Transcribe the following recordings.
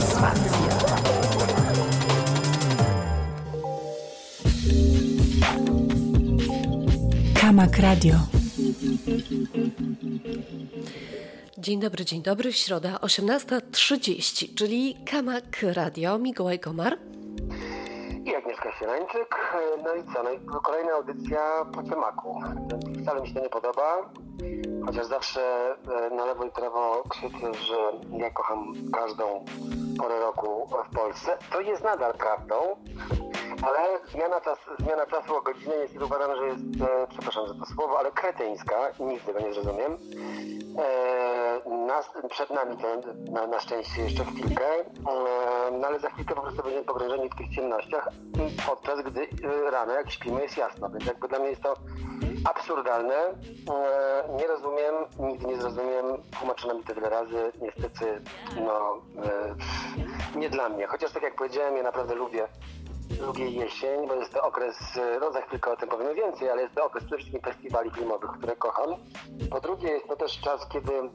Spacja. Kamak Radio. Dzień dobry, dzień dobry. Środa 18.30, czyli Kamak Radio. Mikołaj Komar. I Agnieszka Sielańczyk. No i co? No i kolejna audycja po temaku. Wcale mi się to nie podoba, chociaż zawsze e, na lewo i prawo krzyczę, że ja kocham każdą porę roku w Polsce. To jest nadal prawdą, ale zmiana, czas, zmiana czasu o godzinę jest uważam, że jest, e, przepraszam za to słowo, ale kretyńska i nigdy go nie zrozumiem. E, nas, przed nami to na, na szczęście jeszcze chwilkę, e, no ale za chwilkę po prostu będziemy pogrążeni w tych ciemnościach, podczas gdy e, rano jak śpimy jest jasno, więc jakby dla mnie jest to absurdalne. E, nie rozumiem, nigdy nie zrozumiem, tłumaczono mi to wiele razy, niestety no e, nie dla mnie, chociaż tak jak powiedziałem, ja naprawdę lubię lubię jesień, bo jest to okres, no za chwilkę o tym powiemy więcej, ale jest to okres przede wszystkim festiwali filmowych, które kocham. Po drugie jest to też czas, kiedy e,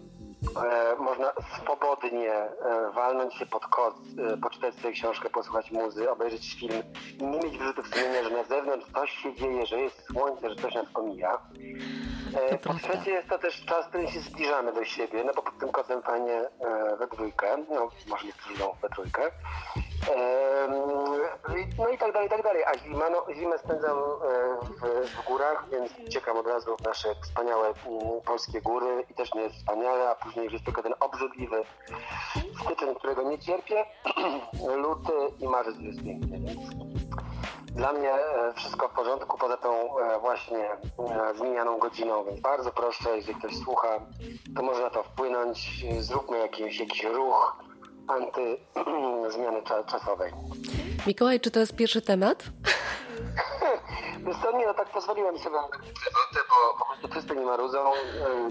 można swobodnie e, walnąć się pod koc, e, poczytać sobie książkę, posłuchać muzy, obejrzeć film i nie mieć wyrzutów sumienia, że na zewnątrz coś się dzieje, że jest słońce, że coś nas omija. E, po trzecie jest to też czas, w którym się zbliżamy do siebie, no bo pod tym kocem fajnie e, we dwójkę, no może niektórzy idą we trójkę. No i tak dalej, i tak dalej. A zima, no, zimę spędzam e, w, w górach, więc uciekam od razu w nasze wspaniałe polskie góry i też nie jest wspaniale, a później już jest tylko ten obrzydliwy styczeń, którego nie cierpię. Luty i marzec jest piękny, więc dla mnie e, wszystko w porządku, poza tą e, właśnie e, zmienianą godziną, więc bardzo proszę, jeżeli ktoś słucha, to może na to wpłynąć, zróbmy jakiś, jakiś ruch anty zmiany czasowej. Mikołaj, czy to jest pierwszy temat? Wiesz co, nie, no tak pozwoliłem sobie na przeloty, bo po prostu wszyscy mi marudzą,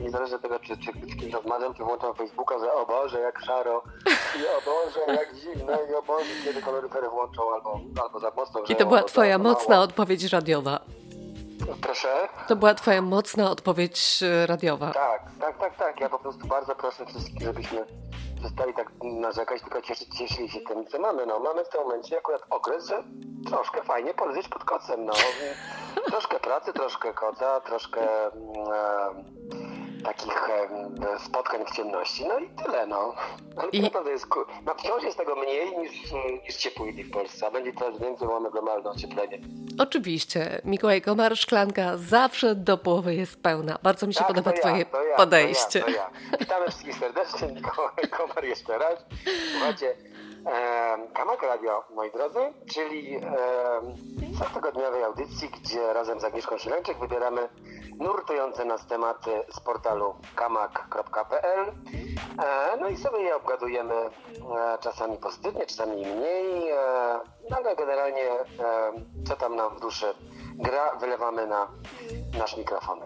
niezależnie od tego, czy, czy z kimś rozmawiam, czy włączam Facebooka, że o Boże, jak szaro, i o Boże, jak Boże, kiedy koloryfery włączą, albo, albo za mocno I to była twoja mocna odpowiedź radiowa. Proszę? To była twoja mocna odpowiedź e, radiowa. Tak, tak, tak, tak. Ja po prostu bardzo proszę wszystkich, żebyśmy przestali tak narzekać, tylko cieszyć, cieszyli się tym, co mamy. No, mamy w tym momencie akurat okres, że troszkę fajnie poleżeć pod kocem. No. troszkę pracy, troszkę koca, troszkę mm, takich spotkań w ciemności. No i tyle, no. Ale I... naprawdę jest, no wciąż jest tego mniej niż, niż ciepłych w Polsce, a będzie coraz więcej, mamy globalne ocieplenie. Oczywiście. Mikołaj Komar, szklanka zawsze do połowy jest pełna. Bardzo mi się tak, podoba ja, twoje to ja, podejście. To ja, to. Witamy wszystkich serdecznie. Mikołaj Komar jeszcze raz. Słuchajcie, e, Kamak Radio, moi drodzy, czyli e, cotygodniowej audycji, gdzie razem z Agnieszką Sielańczyk wybieramy nurtujące nas tematy z portalu kamak.pl. E, no i sobie je obgadujemy e, czasami pozytywnie, czasami mniej, e, no ale generalnie co tam nam w duszy gra, wylewamy na nasz mikrofon.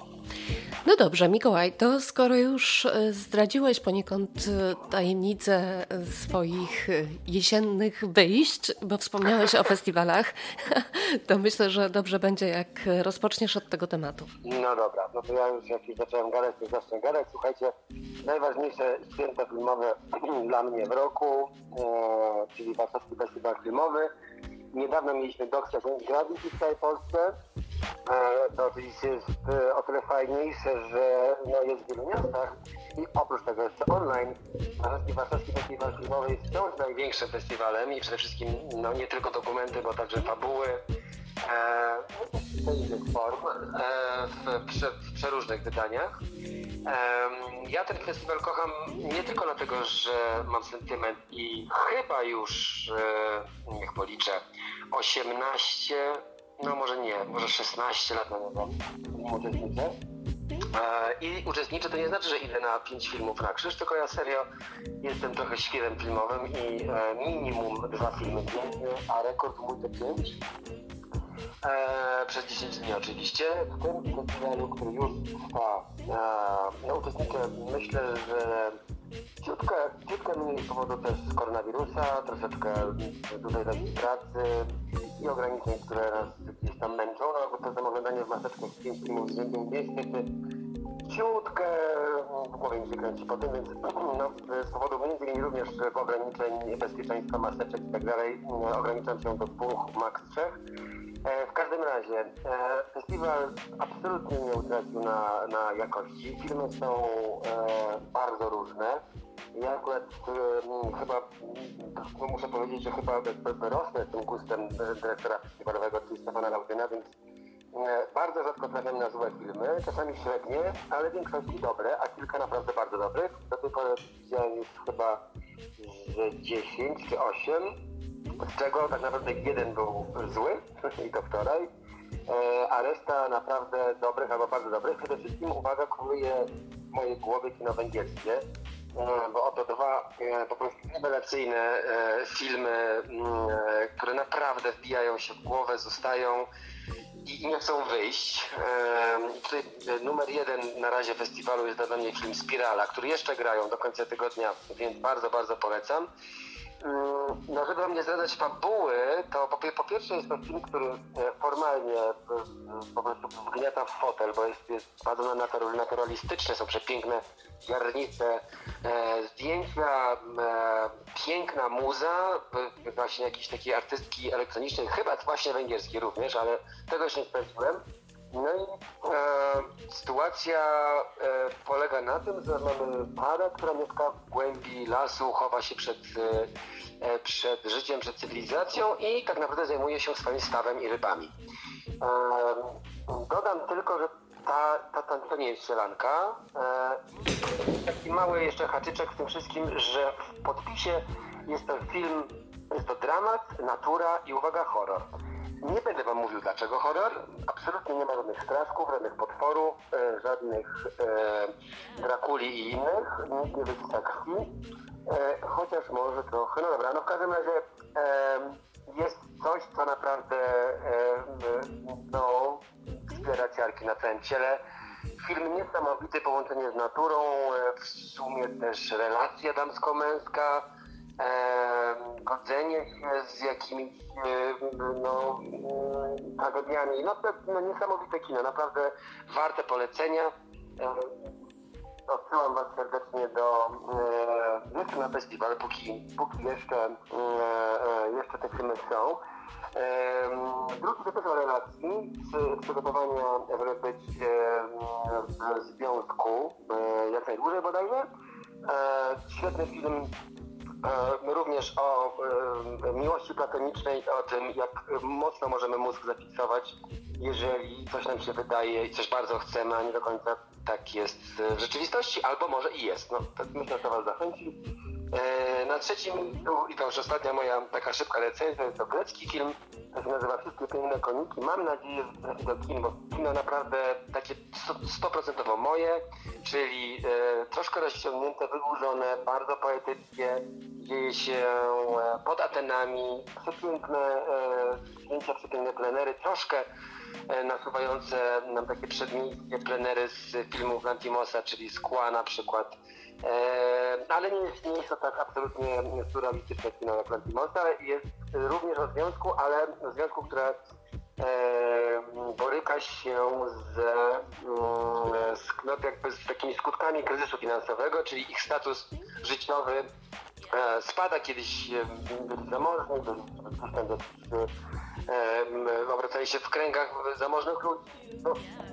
No dobrze, Mikołaj, to skoro już e, zdradziłeś poniekąd e, tajemnicę swoich e, jesiennych wyjść, bo wspomniałeś o festiwalach, to myślę, że dobrze będzie, jak rozpoczniesz od tego tematu. No dobra, no to ja już jak zacząłem gadać, to zacznę gadać. Słuchajcie, najważniejsze święto filmowe dla mnie w roku, czyli Warszawski Festiwal Filmowy. Niedawno mieliśmy Dokcja Gravity w całej Polsce. To oczywiście jest e, o tyle fajniejsze, że no, jest w wielu miastach i oprócz tego jeszcze online. Warszawski, Warszawski Festiwal Filmowy jest wciąż największym festiwalem i przede wszystkim no, nie tylko dokumenty, bo także fabuły e, innych form e, w, prze, w przeróżnych wydaniach. Ja ten festiwal kocham nie tylko dlatego, że mam sentyment i chyba już, e, niech policzę, 18 no może nie, może 16 lat na nowo uczestniczę. E, I uczestniczę to nie znaczy, że idę na 5 filmów na krzyż, tylko ja serio jestem trochę świrem filmowym i e, minimum dwa filmy dziennie, a rekord mój to 5. E, przez 10 dni oczywiście. W tym festiwalu, który już trwa, no uczestniczę, myślę, że ciutkę, ciutkę mniej z powodu też koronawirusa, troszeczkę tutaj takiej pracy, i ograniczeń, które nas gdzieś tam męczą, no bo to oglądanie w maseczkach z 5 filmów z rzędu niestety ciutkę w głowie mi się kręci po tym, więc no, z powodu między innymi również ograniczeń bezpieczeństwa maseczek i tak dalej, ograniczam się do dwóch, maks trzech. E, w każdym razie, e, festiwal absolutnie nie utracił na, na jakości. Filmy są e, bardzo różne. Ja akurat chyba muszę powiedzieć, że chyba rosnę tym gustem dyrektora festiwalowego, czyli Stefana Laudyna, więc bardzo rzadko trafiam na złe filmy, czasami średnie, ale w większości dobre, a kilka naprawdę bardzo dobrych. Do tej pory widziałem już chyba 10 czy 8 czego tak naprawdę jeden był zły i to wczoraj, e, a reszta naprawdę dobrych albo bardzo dobrych. Przede wszystkim uwaga króluje w mojej głowie kino węgierskie, e, bo oto dwa e, po prostu rewelacyjne filmy, mm, które naprawdę wbijają się w głowę, zostają i nie chcą wyjść. Tutaj numer jeden na razie festiwalu jest dla mnie film Spirala, który jeszcze grają do końca tygodnia, więc bardzo, bardzo polecam. Mm, no, żeby nie zdradzać fabuły, to po, pierwsze jest to film, który e, formalnie e, po prostu wgniata w fotel, bo jest, jest bardzo naturalistyczne, są przepiękne garnice, e, zdjęcia, e, piękna muza, e, właśnie jakiejś takiej artystki elektronicznej, chyba właśnie węgierskiej również, ale tego już nie sprawdziłem. No i e, sytuacja e, polega na tym, że mamy parę, która mieszka w głębi lasu, chowa się przed, e, e przed życiem, przed cywilizacją i tak naprawdę zajmuje się swoim stawem i rybami. E, dodam tylko, że ta, ta, ta, to nie jest strzelanka. E, taki mały jeszcze haczyczek w tym wszystkim, że w podpisie jest to film, jest to dramat, natura i uwaga, horror. Nie będę wam mówił dlaczego horror. Absolutnie nie ma żadnych straszków, żadnych potworów, e, żadnych e, Drakuli i innych. Nikt nie wysysa krwi. E, chociaż może trochę. No dobra, no w każdym razie e, jest coś, co naprawdę e, no, wspiera ciarki na całym ciele. Film niesamowity, połączenie z naturą, e, w sumie też relacja damsko-męska godzenie się z jakimiś no, tragediami. No to no, niesamowite kino, naprawdę warte polecenia. Odsyłam Was serdecznie do e, na festiwal, póki, póki jeszcze, e, jeszcze te filmy są. E, drugi dotyczy relacji, z przygotowania, żeby być w związku jak najdłużej bodajże. Świetny film E, również o e, miłości platonicznej, o tym, jak mocno możemy mózg zafiksować, jeżeli coś nam się wydaje i coś bardzo chcemy, a nie do końca tak jest w rzeczywistości, albo może i jest. No, to myślę, że to Was zachęci. E, na trzecim i to już ostatnia moja taka szybka recenzja, to grecki film, to się nazywa Wszystkie piękne koniki. Mam nadzieję, że trafi do kin, bo kino naprawdę takie 100% moje, czyli e, troszkę rozciągnięte, wydłużone, bardzo poetyckie, dzieje się e, pod Atenami, przepiękne zdjęcia, przepiękne plenery, troszkę nasuwające nam takie przedmieście plenery z filmów Lantimosa, czyli Skła na przykład, ale nie jest, to tak absolutnie surrealistyczne kino jak Lantimosa. Jest również o związku, ale o związku, które e, boryka się z, mm, z, no, jakby z takimi skutkami kryzysu finansowego, czyli ich status życiowy e, spada. Kiedyś zamożni, byli obracali się w kręgach zamożnych ludzi. No,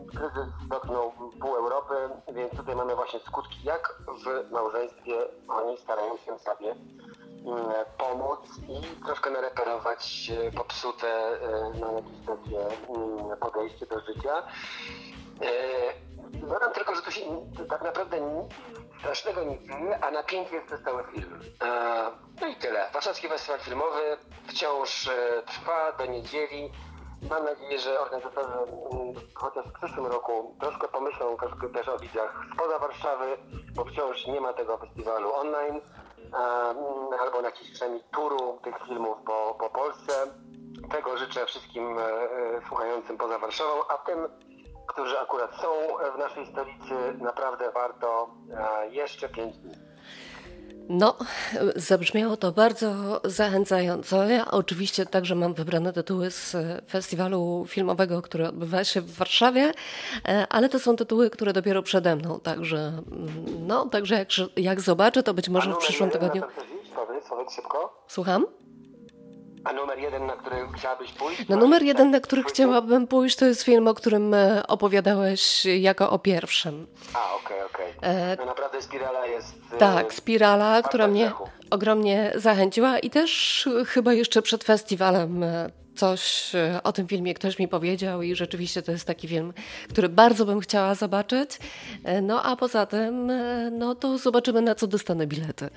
kryzys dotknął pół Europy, więc tutaj mamy właśnie skutki, jak w małżeństwie oni starają się sobie pomóc i troszkę nareperować popsute e, na jakieś takie mm, podejście do życia. E, dodam tylko, że tu się tak naprawdę nic strasznego nie dzieje, a napięcie jest przez cały film. E, no i tyle. Warszawski Festiwal Filmowy wciąż trwa do niedzieli. Mam nadzieję, że organizatorzy mm, chociaż w przyszłym roku troszkę pomyślą troszkę też o widzach spoza Warszawy, bo wciąż nie ma tego festiwalu online, mm, albo na jakiś przynajmniej turu tych filmów po, po Polsce. Tego życzę wszystkim e, e, słuchającym poza Warszawą, a tym, którzy akurat są w naszej stolicy, naprawdę warto e, jeszcze pięć dni. No, zabrzmiało to bardzo zachęcająco. Ja oczywiście także mam wybrane tytuły z festiwalu filmowego, który odbywa się w Warszawie, e, ale to są tytuły, które dopiero przede mną, także mm, no, także jak, jak zobaczę, to być może w przyszłym tygodniu. Powiedz, powiedz szybko. Słucham? A numer jeden, na który chciałabyś pójść? No numer jeden, na który chciałabym pójść, to jest film, o którym e, opowiadałeś jako o pierwszym. A, okej, okay, okej. Okay. E, no naprawdę Spirala jest... E, tak, Spirala, która mnie ogromnie zachęciła i też chyba jeszcze przed festiwalem coś e, o tym filmie ktoś mi powiedział i rzeczywiście to jest taki film, który bardzo bym chciała zobaczyć. E, no a poza tym, e, no to zobaczymy na co dostanę bilety.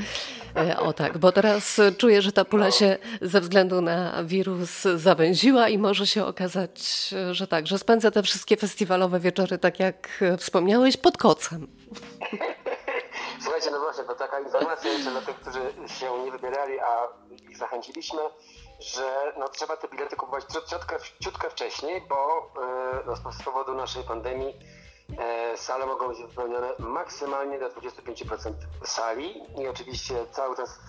O tak, bo teraz czuję, że ta pula się ze względu na wirus zawęziła i może się okazać, że tak, że spędzę te wszystkie festiwalowe wieczory, tak jak wspomniałeś, pod kocem. Słuchajcie, no właśnie, to taka informacja jeszcze dla tych, którzy się nie wybierali, a ich zachęciliśmy że no, trzeba te bilety kupować ciutkę, ciutkę wcześniej, bo e, no, z powodu naszej pandemii e, sale mogą być wypełnione maksymalnie do 25% sali i oczywiście cały czas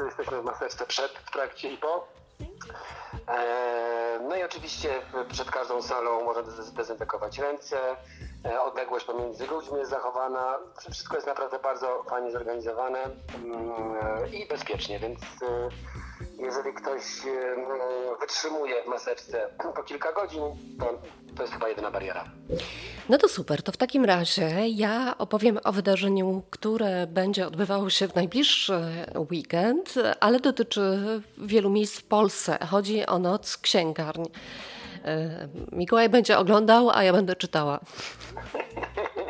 e, jesteśmy w maseczce przed, w trakcie i po. No i oczywiście przed każdą salą można dezynfekować ręce, odległość pomiędzy ludźmi jest zachowana. Wszystko jest naprawdę bardzo fajnie zorganizowane mm, i bezpiecznie, więc jeżeli ktoś wytrzymuje w maseczce po kilka godzin, to, to jest chyba jedyna bariera. No to super. To w takim razie ja opowiem o wydarzeniu, które będzie odbywało się w najbliższy weekend, ale dotyczy wielu miejsc w Polsce. Chodzi o Noc Księgarni. E, Mikołaj będzie oglądał, a ja będę czytała.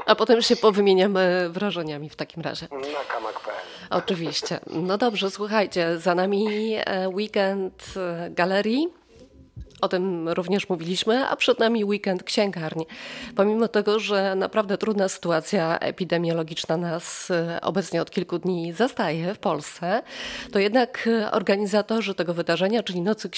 A potem się powymieniamy wrażeniami w takim razie. Na kamak.pl. Oczywiście. No dobrze, słuchajcie, za nami e, weekend e, galerii o tym również mówiliśmy, a przed nami weekend księgarni. Pomimo tego, że naprawdę trudna sytuacja epidemiologiczna nas e, obecnie od kilku dni zastaje w Polsce, to jednak organizatorzy tego wydarzenia, czyli Nocy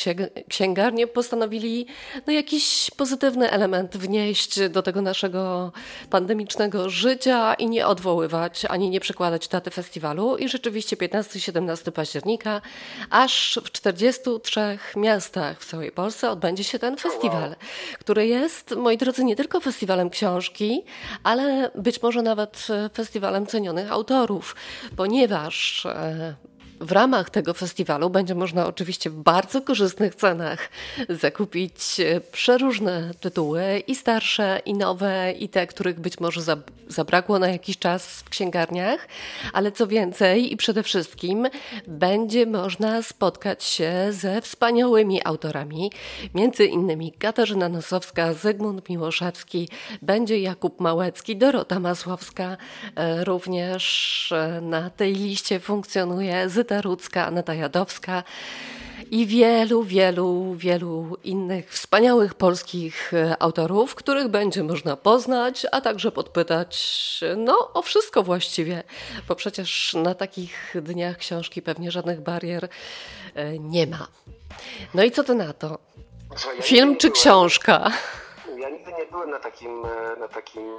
Księgarni, postanowili no, jakiś pozytywny element wnieść do tego naszego pandemicznego życia i nie odwoływać, ani nie przekładać daty festiwalu. I rzeczywiście 15-17 października aż w 43 miastach w całej Polsce odbędzie się ten festiwal, który jest, moi drodzy, nie tylko festiwalem książki, ale być może nawet festiwalem cenionych autorów, ponieważ e, w ramach tego festiwalu będzie można oczywiście w bardzo korzystnych cenach zakupić e, przeróżne tytuły, i starsze, i nowe, i te, których być może zabrakło na jakiś czas w księgarniach, ale co więcej i przede wszystkim będzie można spotkać się ze wspaniałymi autorami, między innymi Katarzyna Nosowska, Zygmunt Miłoszewski, będzie Jakub Małecki, Dorota Masłowska, e, również e, na tej liście funkcjonuje Aneta Rudzka, Aneta Jadowska i wielu, wielu, wielu innych wspaniałych polskich e, autorów, których będzie można poznać, a także podpytać no, o wszystko właściwie, bo przecież na takich dniach książki pewnie żadnych barier e, nie ma. No i co ty na to? Film czy książka? Nie byłem na takim, e, na takim,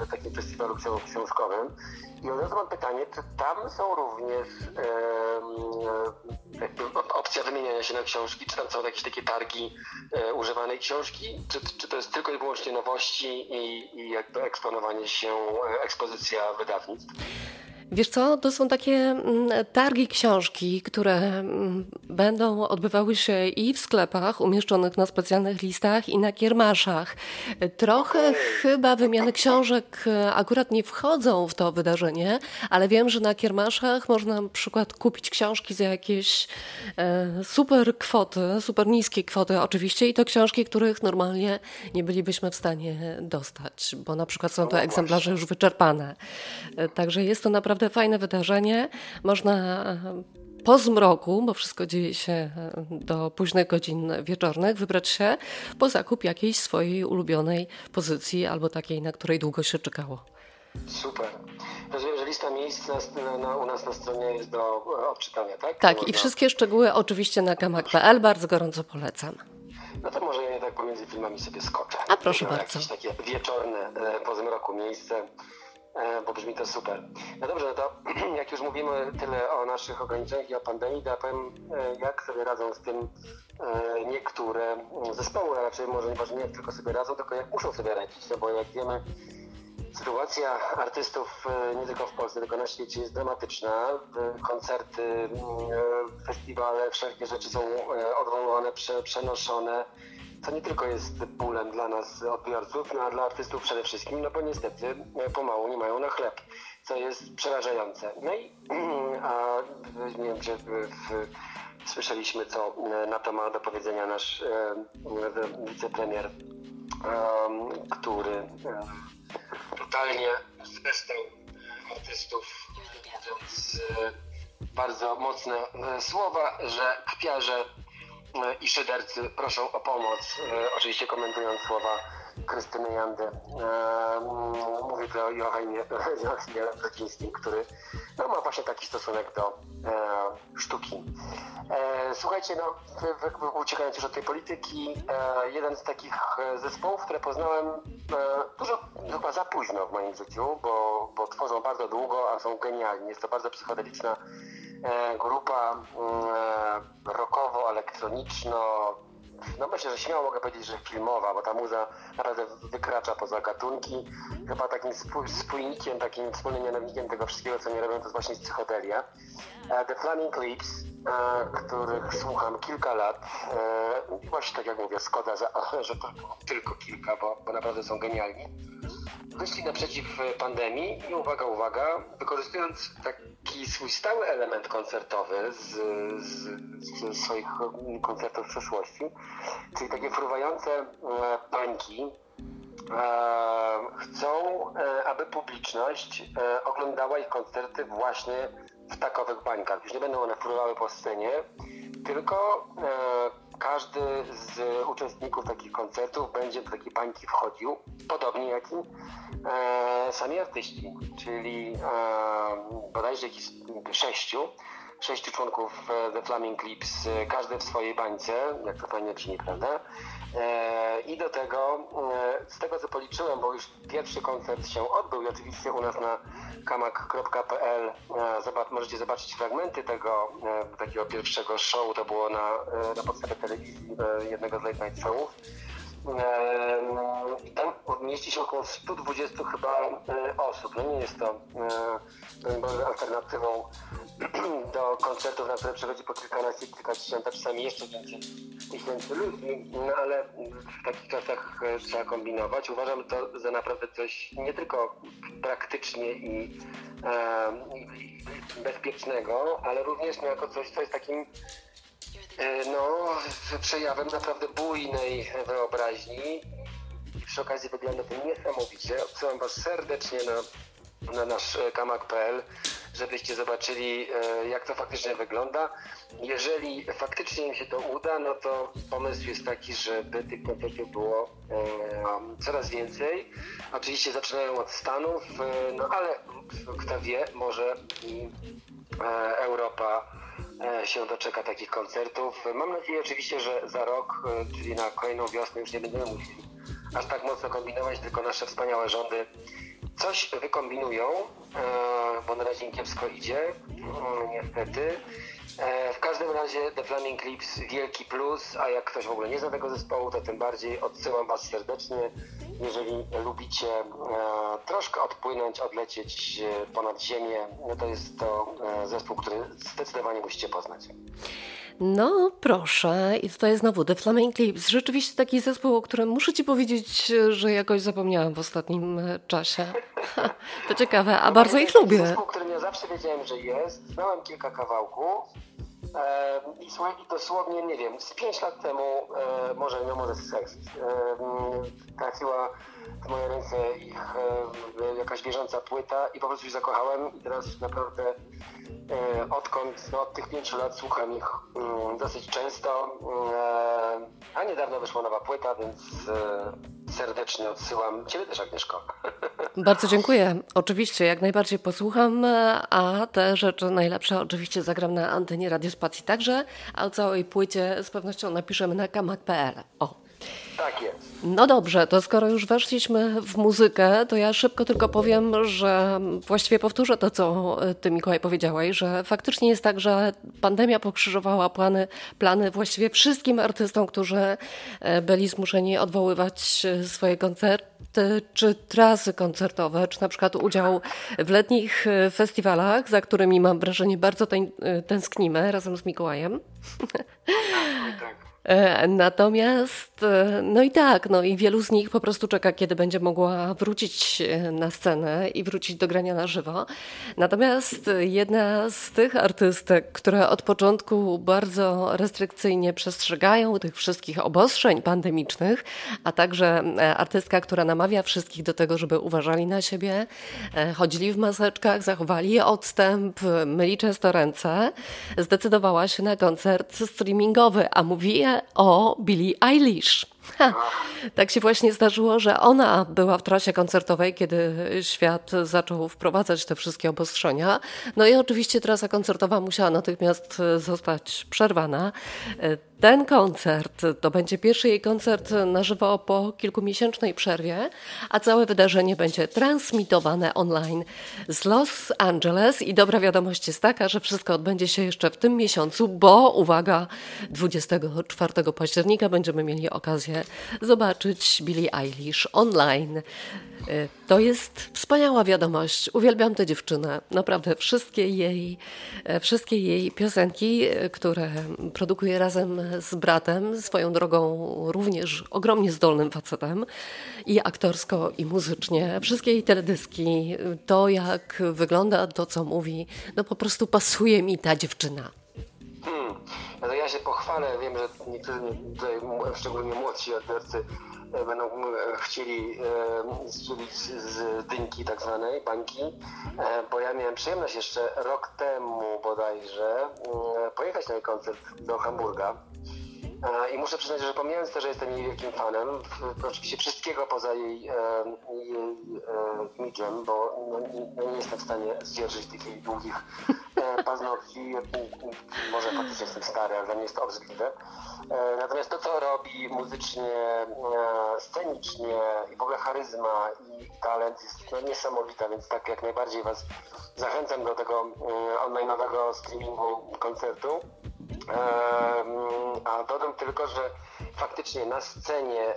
na takim festiwalu książkowym. I od razu mam pytanie, czy tam są również e, opcja wymieniania się na książki, czy tam są jakieś takie targi e, używanej książki, czy, czy to jest tylko i wyłącznie nowości i, i jakby eksponowanie się, e, ekspozycja wydawnictw? Wiesz co, to są takie mm, targi książki, które mm, będą odbywały się i w sklepach umieszczonych na specjalnych listach i na kiermaszach. Trochę chyba wymiany książek e, akurat nie wchodzą w to wydarzenie, ale wiem, że na kiermaszach można na przykład kupić książki za jakieś e, super kwoty, super niskie kwoty oczywiście i to książki, których normalnie nie bylibyśmy w stanie dostać, bo na przykład są to no egzemplarze już wyczerpane. E, także jest to naprawdę naprawdę fajne wydarzenie. Można e, po zmroku, bo wszystko dzieje się e, do późnych godzin wieczornych, wybrać się po zakup jakiejś swojej ulubionej pozycji albo takiej, na której długo się czekało. Super. Rozumiem, że lista miejsc na, na, u nas na stronie jest do e, odczytania, tak? Tak, Można... i wszystkie szczegóły oczywiście na kamak.pl. Bardzo gorąco polecam. No to może ja tak pomiędzy filmami sobie skoczę. A proszę bardzo. Jakieś takie wieczorne po zmroku miejsce bo brzmi to super. No dobrze, no to jak już mówimy tyle o naszych ograniczeniach i o pandemii, to ja powiem, e, jak sobie radzą z tym niektóre zespoły, a raczej może, może nie jak tylko sobie radzą, tylko jak muszą sobie radzić, no bo jak wiemy, Sytuacja artystów nie tylko w Polsce, tylko na świecie jest dramatyczna. Koncerty, festiwale, wszelkie rzeczy są odwoływane, przenoszone co nie tylko jest bólem dla nas odbiorców, no a dla artystów przede wszystkim, no bo niestety e, pomału nie mają na chleb, co jest przerażające. No i a, nie wiem, czy w, słyszeliśmy, co e, na to ma do powiedzenia nasz e, wicepremier, e, który e, totalnie zbestał artystów, mówiąc e, bardzo mocne słowa, że kpiarze i szydercy proszą o pomoc, e, oczywiście komentując słowa Krystyny Jandy. E, mówię tu o Joachimie, Joachimie który no, ma właśnie taki stosunek do e, sztuki. Słuchajcie, no, uciekając już od tej polityki, jeden z takich zespołów, które poznałem dużo, chyba za późno w moim życiu, bo, bo tworzą bardzo długo, a są genialni. Jest to bardzo psychodeliczna E, grupa mm, e, rockowo-elektroniczno, no myślę, że śmiało mogę powiedzieć, że filmowa, bo ta muza naprawdę wykracza poza gatunki. Chyba takim spójnikiem, takim wspólnym mianownikiem tego wszystkiego, co nie robią, to jest właśnie psychodelia. E, The Flaming Lips, których słucham kilka lat właśnie tak jak mówię, szkoda, że, to tylko kilka, bo, bo naprawdę są genialni. Wyszli naprzeciw pandemii i uwaga, uwaga, wykorzystując taki swój stały element koncertowy z, z, z swoich koncertów w przeszłości, czyli takie fruwające e, bańki, e, chcą, e, aby publiczność oglądała ich koncerty właśnie w takowych bańkach. Już nie będą one fruwały po scenie, tylko każdy z uczestników takich koncertów będzie do takiej bańki wchodził, podobnie jak i e, sami artyści, czyli e, bodajże sześciu, sześciu członków e, The Flaming Clips, e, każdy w swojej bańce, jak to fajnie brzmi, prawda? E, I do tego, z tego co policzyłem, bo już pierwszy koncert się odbył i oczywiście u nas na kamak.pl możecie zobaczyć fragmenty tego takiego pierwszego show, to było na, na podstawie telewizji jednego z late night showów. I tam mieści się około 120 chyba osób. No nie jest to alternatywą do koncertów, na które przychodzi po kilkanaście, kilka tysięcy, czasami jeszcze więcej tysięcy ludzi, no ale w takich czasach e, trzeba kombinować. Uważam to za naprawdę coś nie tylko praktycznie i, e, i bezpiecznego, ale również no, jako coś, co jest takim e, no, przejawem naprawdę bujnej wyobraźni i przy okazji wygląda to niesamowicie. Odsyłam Was serdecznie na, na nasz kamak.pl żebyście zobaczyli, e, jak to faktycznie wygląda. Jeżeli faktycznie im się to uda, no to pomysł jest taki, żeby tych koncertów było e, coraz więcej. Oczywiście zaczynają od Stanów, e, no ale kto wie, może Europa się doczeka takich koncertów. Mam nadzieję oczywiście, że za rok, czyli na kolejną wiosnę już nie będziemy musieli aż tak mocno kombinować, tylko nasze wspaniałe rządy coś wykombinują, e, bo na razie kiepsko idzie, niestety. E, w każdym razie The Flaming Clips wielki plus, a jak ktoś w ogóle nie zna tego zespołu, to tym bardziej odsyłam Was serdecznie. Jeżeli lubicie e, troszkę odpłynąć, odlecieć ponad ziemię, no to jest to zespół, który zdecydowanie musicie poznać. No proszę, i tutaj znowu The Flaming Lips. Rzeczywiście taki zespół, o którym muszę Ci powiedzieć, że jakoś zapomniałam w ostatnim e, czasie. to ciekawe, a no, bardzo ich lubię. Zespół, zawsze wiedziałem, że jest. Znałem kilka kawałków. E, I słuchajcie, dosłownie, nie wiem, z 5 lat temu, e, może, no może z 6, trafiła w moje ręce ich jakaś bieżąca płyta i po prostu się zakochałem i teraz naprawdę E, odkąd no, od tych pięciu lat słucham ich mm, dosyć często, e, a niedawno wyszła nowa płyta, więc e, serdecznie odsyłam Ciebie też Agnieszko. Bardzo dziękuję. Oczywiście, jak najbardziej posłucham, a te rzeczy najlepsze oczywiście zagram na antenie Radiospacji także, a o całej płycie z pewnością napiszemy na kamak.pl. O. Tak jest. No dobrze, to skoro już weszliśmy w muzykę, to ja szybko tylko powiem, że właściwie powtórzę to, co ty Mikołaj powiedziałeś, że faktycznie jest tak, że pandemia pokrzyżowała plany, plany właściwie wszystkim artystom, którzy e, byli zmuszeni odwoływać swoje koncerty czy trasy koncertowe, czy na przykład udział w letnich e, festiwalach, za którymi mam wrażenie bardzo e, tęsknimy razem z Mikołajem. Tak. E, natomiast, e, no i tak, no i wielu z nich po prostu czeka, kiedy będzie mogła wrócić e, na scenę i wrócić do grania na żywo. Natomiast jedna z tych artystek, które od początku bardzo restrykcyjnie przestrzegają tych wszystkich obostrzeń pandemicznych, a także artystka, która namawia wszystkich do tego, żeby uważali na siebie, chodzili w maseczkach, zachowali odstęp, myli często ręce, zdecydowała się na koncert streamingowy, a mówi o Billie Eilish. Ha, tak się właśnie zdarzyło, że ona była w trasie koncertowej, kiedy świat zaczął wprowadzać te wszystkie obostrzenia. No i oczywiście trasa koncertowa musiała natychmiast zostać przerwana. Ten koncert to będzie pierwszy jej koncert na żywo po kilkumiesięcznej przerwie, a całe wydarzenie będzie transmitowane online z Los Angeles. I dobra wiadomość jest taka, że wszystko odbędzie się jeszcze w tym miesiącu, bo uwaga, 24 października będziemy mieli okazję zobaczyć Billie Eilish online. E, to jest wspaniała wiadomość. Uwielbiam tę dziewczynę. Naprawdę wszystkie jej, e, wszystkie jej piosenki, e, które produkuje razem z bratem, swoją drogą również ogromnie zdolnym facetem i aktorsko, i muzycznie. Wszystkie jej teledyski, to jak wygląda, to co mówi, no po prostu pasuje mi ta dziewczyna. Hmm. No ja się pochwalę, wiem, że niektórzy tutaj, szczególnie młodsi odbiorcy, E, będą e, chcieli e, strzelić z dynki tak zwanej, bańki, bo ja miałem przyjemność jeszcze rok temu bodajże pojechać na jej koncert do Hamburga. I muszę przyznać, że pomijając to, że jestem jej wielkim fanem, oczywiście wszystkiego poza jej, jej imidżem, bo no, nie, nie jestem w stanie zdzierżyć tych jej długich paznokci, może faktycznie jestem stary, ale dla mnie jest to obrzydliwe. E, natomiast to, co robi muzycznie, e, scenicznie i w ogóle charyzma i talent jest no, niesamowita, więc tak jak najbardziej Was zachęcam do tego e, online'owego streamingu koncertu. A dodam tylko, że faktycznie na scenie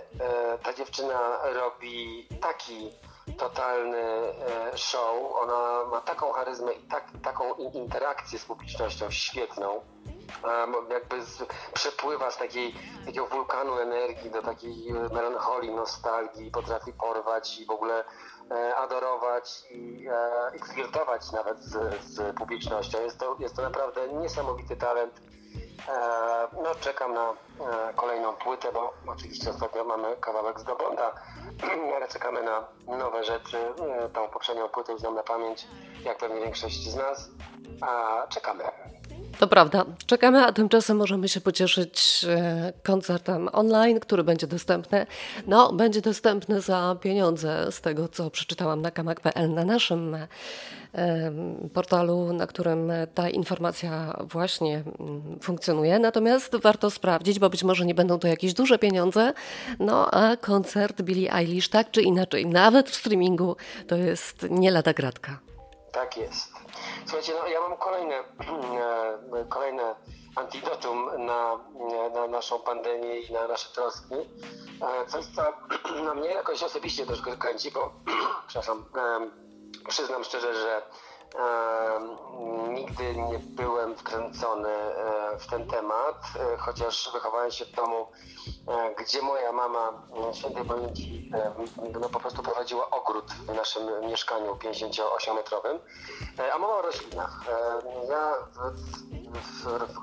ta dziewczyna robi taki totalny show. Ona ma taką charyzmę i tak, taką interakcję z publicznością świetną jakby z, przepływa z takiej, takiego wulkanu energii do takiej e, melancholii, nostalgii, potrafi porwać i w ogóle e, adorować i, e, i flirtować nawet z, z publicznością. Jest to, jest to naprawdę niesamowity talent. E, no, czekam na e, kolejną płytę, bo oczywiście ostatnio mamy kawałek z Dobonda, ale czekamy na nowe rzeczy. E, tą poprzednią płytę znam na pamięć, jak pewnie większość z nas. A czekamy. To prawda. Czekamy, a tymczasem możemy się pocieszyć e, koncertem online, który będzie dostępny. No, będzie dostępny za pieniądze z tego, co przeczytałam na kamak.pl na naszym e, portalu, na którym ta informacja właśnie mm, funkcjonuje. Natomiast warto sprawdzić, bo być może nie będą to jakieś duże pieniądze. No a koncert Billie Eilish tak czy inaczej, nawet w streamingu, to jest nie lada gratka. Tak jest. Słuchajcie, no ja mam kolejne, e, kolejne antidotum na, na naszą pandemię i na nasze troski. E, coś, co na mnie jakoś osobiście troszkę kręci, bo, przepraszam, przyznam szczerze, że nigdy nie byłem wkręcony e, w ten temat, e, chociaż wychowałem się w domu, e, gdzie moja mama świętej pamięci no, po prostu prowadziła ogród w naszym mieszkaniu 58-metrowym, a mowa o roślinach. Ja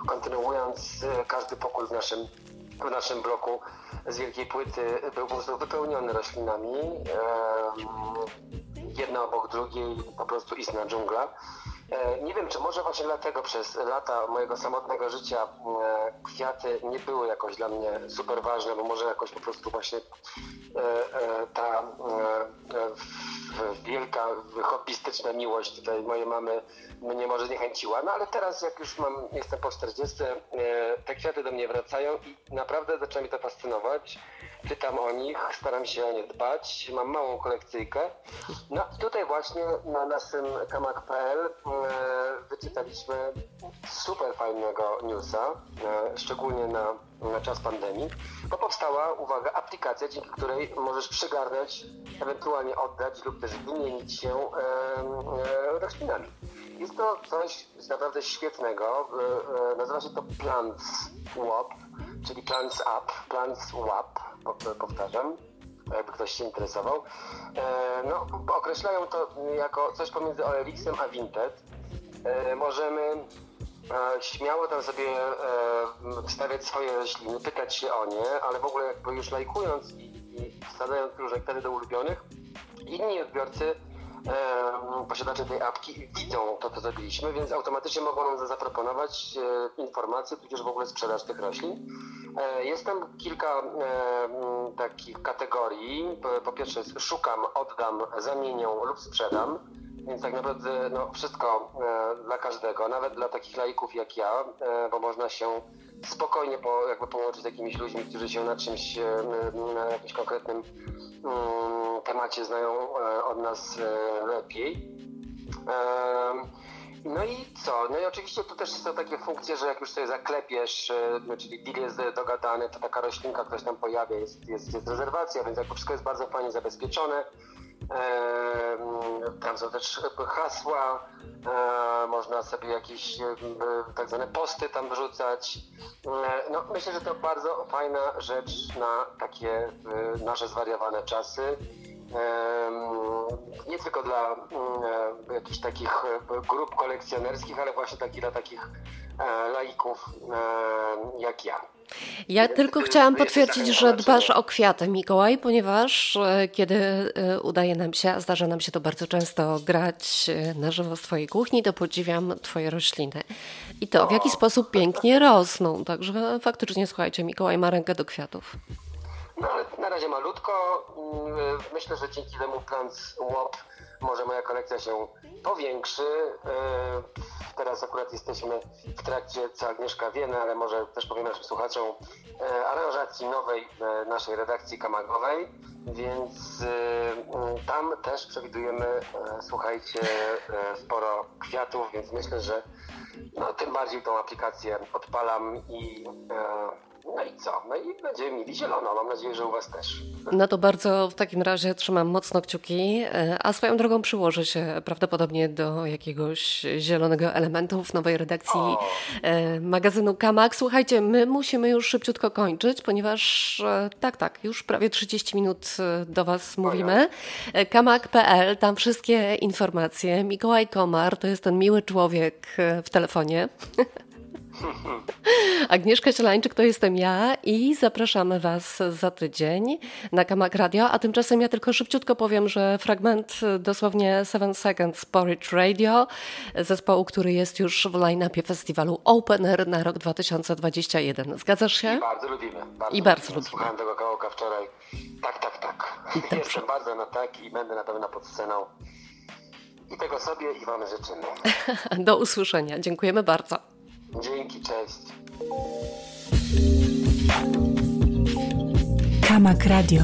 kontynuując każdy pokój w naszym w naszym bloku z wielkiej płyty był po prostu wypełniony roślinami jedna obok drugiej, po prostu istna dżungla. E, nie wiem, czy może właśnie dlatego przez lata mojego samotnego życia e, kwiaty nie były jakoś dla mnie super ważne, bo może jakoś po prostu właśnie e, ta wielka hobbystyczna miłość tutaj mojej mamy mnie może niechęciła. No ale teraz jak już mam, jestem po 40, te kwiaty do mnie wracają i naprawdę zaczyna mi to fascynować. Pytam o nich, staram się o nie dbać. Mam małą kolekcyjkę. No i tutaj właśnie na naszym kamak.pl e, wyczytaliśmy super fajnego newsa, e, szczególnie na, na czas pandemii, bo powstała, uwaga, aplikacja, dzięki której możesz przygarnąć, ewentualnie oddać lub też wymienić się e, roślinami. Jest to coś naprawdę świetnego. Nazywa się to Plants Swap, czyli Plants Up, Plants Swap, powtarzam, jakby ktoś się interesował. E, no, określają to jako coś pomiędzy OLX-em a Vinted. Możemy śmiało tam sobie wstawiać swoje rośliny, pytać się o nie, ale w ogóle jakby już lajkując i, wsadzając różne wtedy do ulubionych, inni odbiorcy posiadacze tej apki widzą to, co zrobiliśmy, więc automatycznie mogą nam zaproponować e, informacje, tudzież w ogóle sprzedaż tych roślin. E, jest tam kilka e, takich kategorii. Po pierwsze szukam, oddam, zamienię lub sprzedam. Więc tak naprawdę no, wszystko dla każdego, nawet dla takich laików jak ja, bo można się spokojnie po, jakby połączyć z jakimiś ludźmi, którzy się na czymś, na jakimś konkretnym mm, temacie znają e, od nas e, lepiej. No i co? No i oczywiście tu też są takie funkcje, że jak już sobie zaklepiesz, e, czyli deal jest dogadany, to taka roślinka, się tam pojawia, jest, jest, jest rezerwacja, więc jakby wszystko jest bardzo fajnie zabezpieczone. Tam są też hasła, można sobie jakieś tak zwane posty tam wrzucać. No, myślę, że to bardzo fajna rzecz na takie nasze zwariowane czasy nie tylko dla jakichś takich grup kolekcjonerskich, ale właśnie dla takich e, laików jak ja. Ja tylko chciałam potwierdzić, że dbasz o kwiaty, Mikołaj, ponieważ e, kiedy e, udaje nam się, a zdarza nam się to bardzo często grać na żywo w Twojej kuchni, to podziwiam Twoje rośliny. I to w jaki sposób pięknie rosną. Także faktycznie, słuchajcie, Mikołaj ma rękę do kwiatów. No ale na razie malutko. Mm, myślę, że dzięki temu Plants WOP może moja kolekcja się powiększy. E, teraz akurat jesteśmy w trakcie, co Agnieszka wie, no, ale może też powiem naszym słuchaczom, e, aranżacji nowej e, naszej redakcji kamagowej, więc tam też przewidujemy, słuchajcie, sporo kwiatów, więc myślę, że no, tym bardziej tą aplikację odpalam i no i co? No i będziemy mieli zielono. Mam nadzieję, że u Was też. No to bardzo w takim razie trzymam mocno kciuki, e, a swoją drogą przyłożę się prawdopodobnie do jakiegoś zielonego elementu w nowej redakcji o. E, magazynu Kamak. Słuchajcie, my musimy już szybciutko kończyć, ponieważ e, tak, tak, już prawie 30 minut do Was mówimy. Kamak.pl, tam wszystkie informacje. Mikołaj Komar to jest ten miły człowiek w telefonie. Agnieszka Sielańczyk to jestem ja i zapraszamy Was za tydzień na Kamak Radio, a tymczasem ja tylko szybciutko powiem, że fragment dosłownie 7 Seconds Porridge Radio, zespołu, który jest już w line-upie festiwalu Open Air na rok 2021. Zgadzasz się? I bardzo lubimy. Bardzo I bardzo lubimy. Słuchałem tego kawałka wczoraj. Tak, tak, tak. Dobrze. Jestem bardzo na tak i będę na pewno pod sceną. I tego sobie i Wam życzymy. Do usłyszenia. Dziękujemy bardzo. Dzięki, cześć. Kamak Radio.